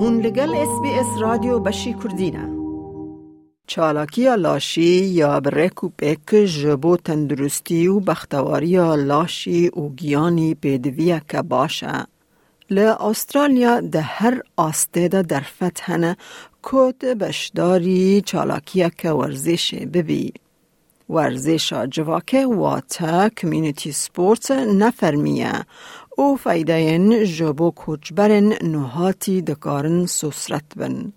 هون لگل اس بی اس رادیو بشی کردینه چالاکی لاشی یا بریکو پیک جبو تندرستی و بختواری لاشی و گیانی پیدویه که باشه. ل استرالیا ده هر آسته ده در فتحنه کود بشداری چالاکی که ورزش ببی. ورزش جواکه واتا کمیونیتی سپورت نفرمیه او فایده جبو کوچبرن نهاتی دکارن سسرت بن.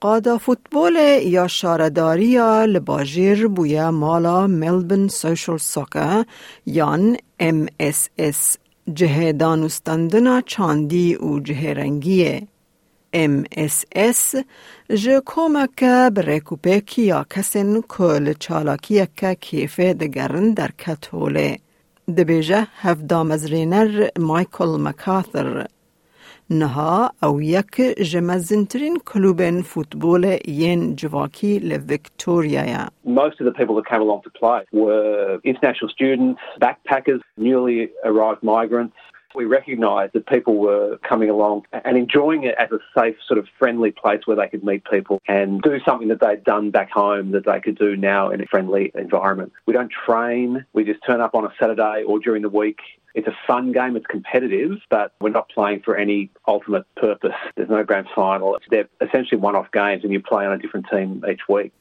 قادا فوتبال یا شارداری یا لباجیر بویا مالا ملبن سوشل سوکا یان MSS جه دانستندنا چاندی و جه رنگیه. MSS جه کومک برکوپیکی یا کسین کل چالاکی که کیفه دگرن در کتوله. دبیجه هفدام از رینر مایکل مکاثر نها او یک جمزنترین کلوبن فوتبول ین جواکی لویکتوریا Most of the people that came along to play were international students, backpackers, newly arrived migrants. We recognised that people were coming along and enjoying it as a safe, sort of friendly place where they could meet people and do something that they'd done back home that they could do now in a friendly environment. We don't train, we just turn up on a Saturday or during the week. It's a fun game, it's competitive, but we're not playing for any ultimate purpose. There's no grand final. They're essentially one off games and you play on a different team each week.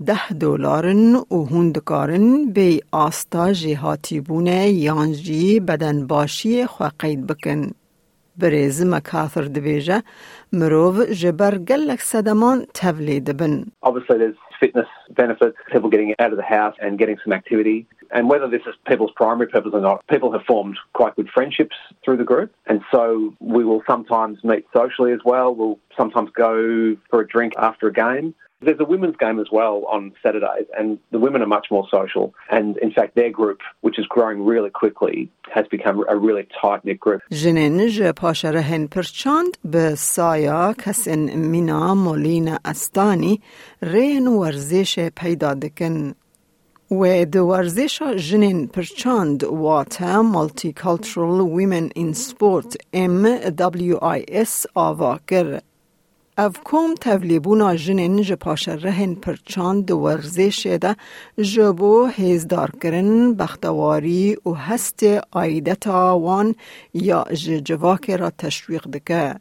نرخ لیستکان ده دلارن و هندکارن بی آستا جهاتی بونه یانجی بدن باشی خواه قید بکن. بریز مکاثر دبیجه مروو جبر گلک صدمان تولید بن. Obviously, there's fitness benefits, people getting out of the house and getting some activity. And whether this is people's primary purpose or not, people have formed quite good friendships through the group. And so we will sometimes meet socially as well. We'll sometimes go for a drink after a game. There's a women's game as well on Saturdays, and the women are much more social. And in fact, their group, which is growing really quickly, has become a really tight knit group. جنین ج پاشره هن پرچاند به سایا کسین مینا مولین استانی رین ورزش پیدا دکن. و د ورزش جنین پرچاند واتا مالتی کلچرال ویمن این سپورت MWIS آوا کر. اف کوم تولیبونا جنین ج پاشرهن پرچاند ورزش ده جبو هیزدار کرن بختواری و هست آیدتا وان یا ج جواک را تشویق دکه.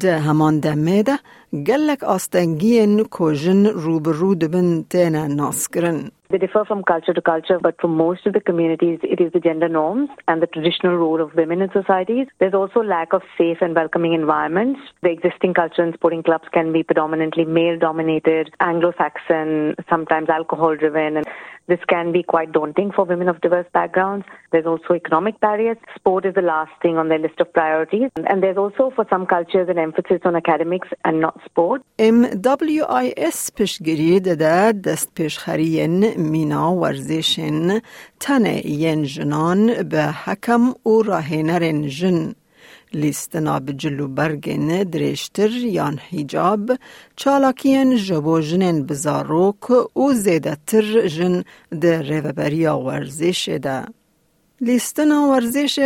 ده همان دمه ده گلک آستنگین کوژن روبرو دبن تینا ناس کرن. They differ from culture to culture, but for most of the communities, it is the gender norms and the traditional role of women in societies. There's also lack of safe and welcoming environments. The existing culture and sporting clubs can be predominantly male dominated, Anglo Saxon, sometimes alcohol driven, and this can be quite daunting for women of diverse backgrounds. There's also economic barriers. Sport is the last thing on their list of priorities. And there's also, for some cultures, an emphasis on academics and not sport. MWIS پشگیری ده دست پیشخرین مینا ورزشن تنه ین جنان به حکم و راهنرن جن لیستنا بجلو برگن درشتر یان حجاب چالاکین جبو جنن بزاروک و زیده تر جن ده ریوبریا ورزش ده. لیستنا ورزش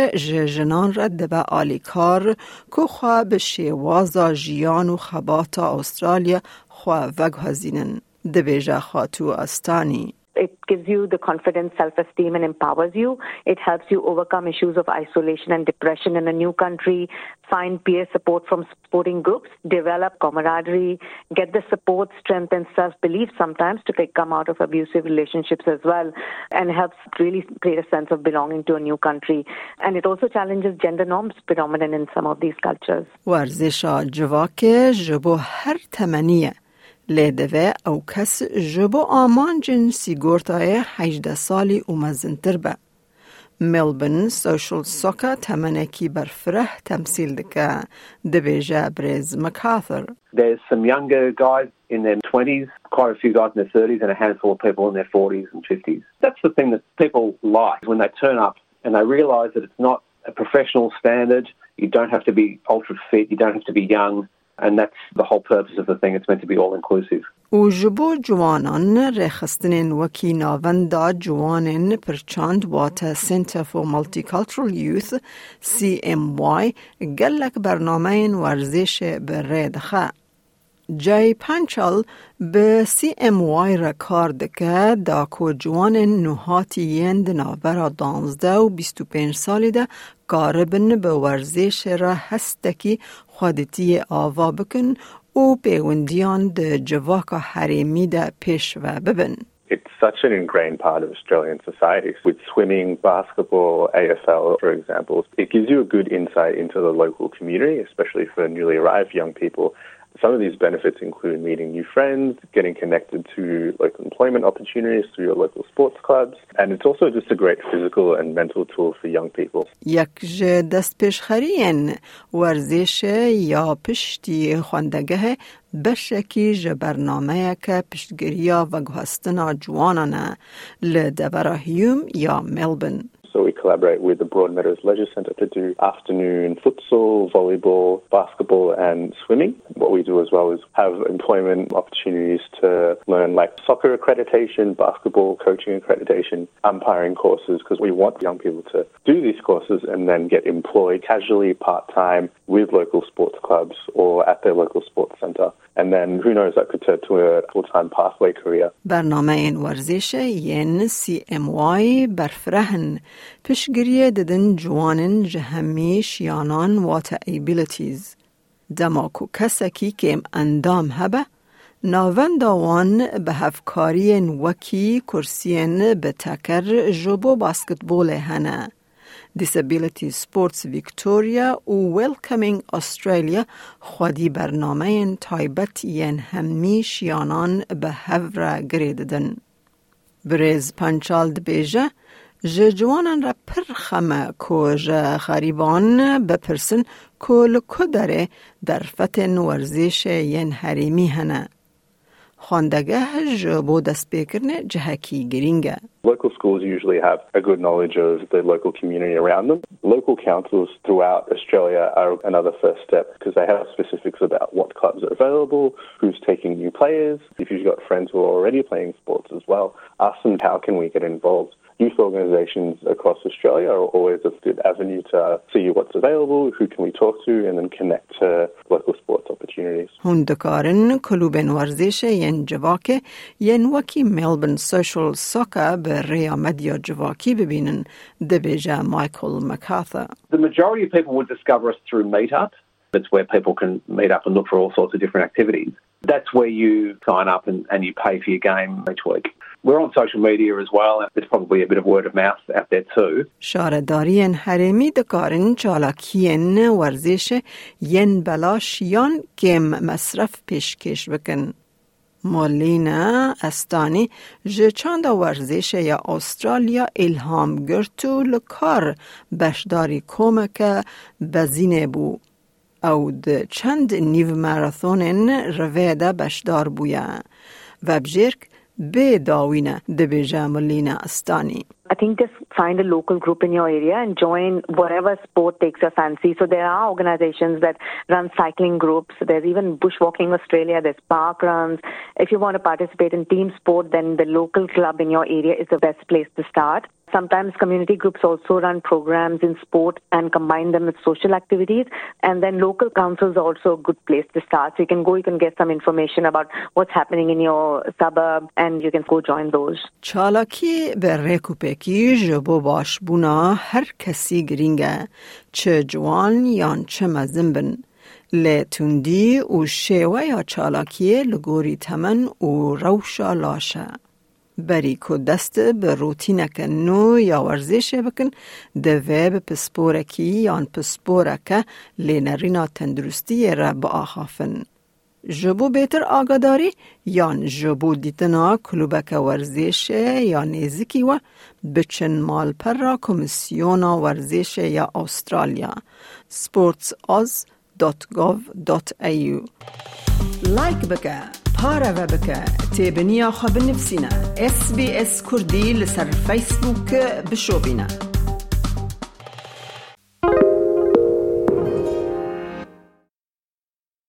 جنان رد به آلیکار که خواه به شیوازا جیان و خباتا استرالیا خواه وگهزینن. دبیجه خاتو استانی. It gives you the confidence, self esteem, and empowers you. It helps you overcome issues of isolation and depression in a new country, find peer support from sporting groups, develop camaraderie, get the support, strength, and self belief sometimes to come out of abusive relationships as well, and helps really create a sense of belonging to a new country. And it also challenges gender norms predominant in some of these cultures. ورزشا جواکه جبو هر تمنیه لیدوه او کس جبو آمان جنسی گورتای 18 سالی و مزنتر به. ملبن سوشل سوکا تمنکی برفره تمثیل دکه دبیجه بریز مکاثر. There's some younger guys in their 20s, quite a few guys in their 30s, and a handful of people in their 40s and 50s. That's the thing that people like when they turn up and they realise that it's not a professional standard. You don't have to be ultra fit, you don't have to be young, and that's the whole purpose of the thing. It's meant to be all inclusive. و جبو جوانان رخستنین وکی ناوندا جوانین پرچاند واتا سنتر فور مالتیکالترال یوث سی ام وای گلک برنامه ورزش بره دخه. جای پنچال به سی ام وای را کار دکه دا کو جوان نوهاتی یند نابرا دانزده و بیستو پینج سالی ده کاربن به ورزش را هستکی خودتی آوا بکن و پیوندیان ده جواکا حریمی ده پیش و ببن. It's such an ingrained part of Australian society. With swimming, basketball, AFL, for example, it gives you a good insight into the local community, especially for newly arrived young people. Some of these benefits include meeting new friends, getting connected to local employment opportunities through your local sports clubs, and it's also just a great physical and mental tool for young people. یک دست پیشخرین ورزش یا پشتی خواندگه بشکی ج برنامه که پشتگیریا و گوهستنا جوانانه لدبراهیوم یا ملبن. So we collaborate with the Broadmeadows Leisure Centre to do afternoon futsal, volleyball, basketball, and swimming. What we do as well is have employment opportunities learn like soccer accreditation, basketball coaching accreditation, umpiring courses, because we want young people to do these courses and then get employed casually, part time, with local sports clubs or at their local sports centre. And then who knows, that could turn to a full time pathway career. برنامه این ورزش ین سی ام وای برفرهن پشگریه ددن جوانن جهمی شیانان واتا ایبیلیتیز دماکو کسکی که اندام هبه ناون داوان به هفکاری وکی کرسین به تکر جبو باسکتبول هنه Disability Sports Victoria و Welcoming Australia خودی برنامه تایبت ین همی شیانان به هفره گریددن. بریز پنچال دبیجه جه جوانان را پر خمه که جه خریبان بپرسن که لکو داره در فتن ورزش ین حریمی هنه. گرینگه. Local schools usually have a good knowledge of the local community around them. Local councils throughout Australia are another first step because they have specifics about what clubs are available, who's taking new players. If you've got friends who are already playing sports as well, ask them how can we get involved. Youth organisations across Australia are always a good avenue to see what's available, who can we talk to, and then connect to local sports opportunities. هندکارن کلوبن ورزش ین جواکه ین وکی ملبن سوشل سوکا به ریا مدیا جواکی ببینن دبیجا مایکل مکاثا. The majority of people would discover us through Meetup. It's where people can meet up and look for all sorts of different activities. That's where you sign up and, and you pay for your game each week. شارداری هرمی دکارن چالاکیان ورزش ین بلاش یان کم مصرف پیشکش بکن. مالینا استانی جچاند ورزش یا استرالیا الهام گرتو لکار بشداری کمک بزینه بو. او چند نیو ماراثونن رویده بشدار بویا. و بجرک به داوینه دبیجه مولینا استانی. I think just find a local group in your area and join whatever sport takes your fancy. So there are organizations that run cycling groups. There's even Bushwalking Australia. There's park runs. If you want to participate in team sport, then the local club in your area is the best place to start. Sometimes community groups also run programs in sport and combine them with social activities. And then local councils are also a good place to start. So you can go, you can get some information about what's happening in your suburb and you can go join those. جبو باش بونا هر کسی گرینگه چه جوان یان چه مزنبن. لتوندی و شیوه یا چالاکی لگوری تمن و روشا لاشه. بری که دست به روتینک نو یا ورزش بکن دوه به پسپورکی یا پسپورکه لینرینا تندرستی را با آخافن. جبو بهتر آگاداری یان جبو دیتنا کلوبک ورزیش یا نیزکی و بچن مال پر را کمیسیون ورزیش یا استرالیا sportsoz.gov.au لایک بکه پارا و بکه تیبنیا خواب نفسینا اس بی اس کردی لسر فیسبوک بشو بینا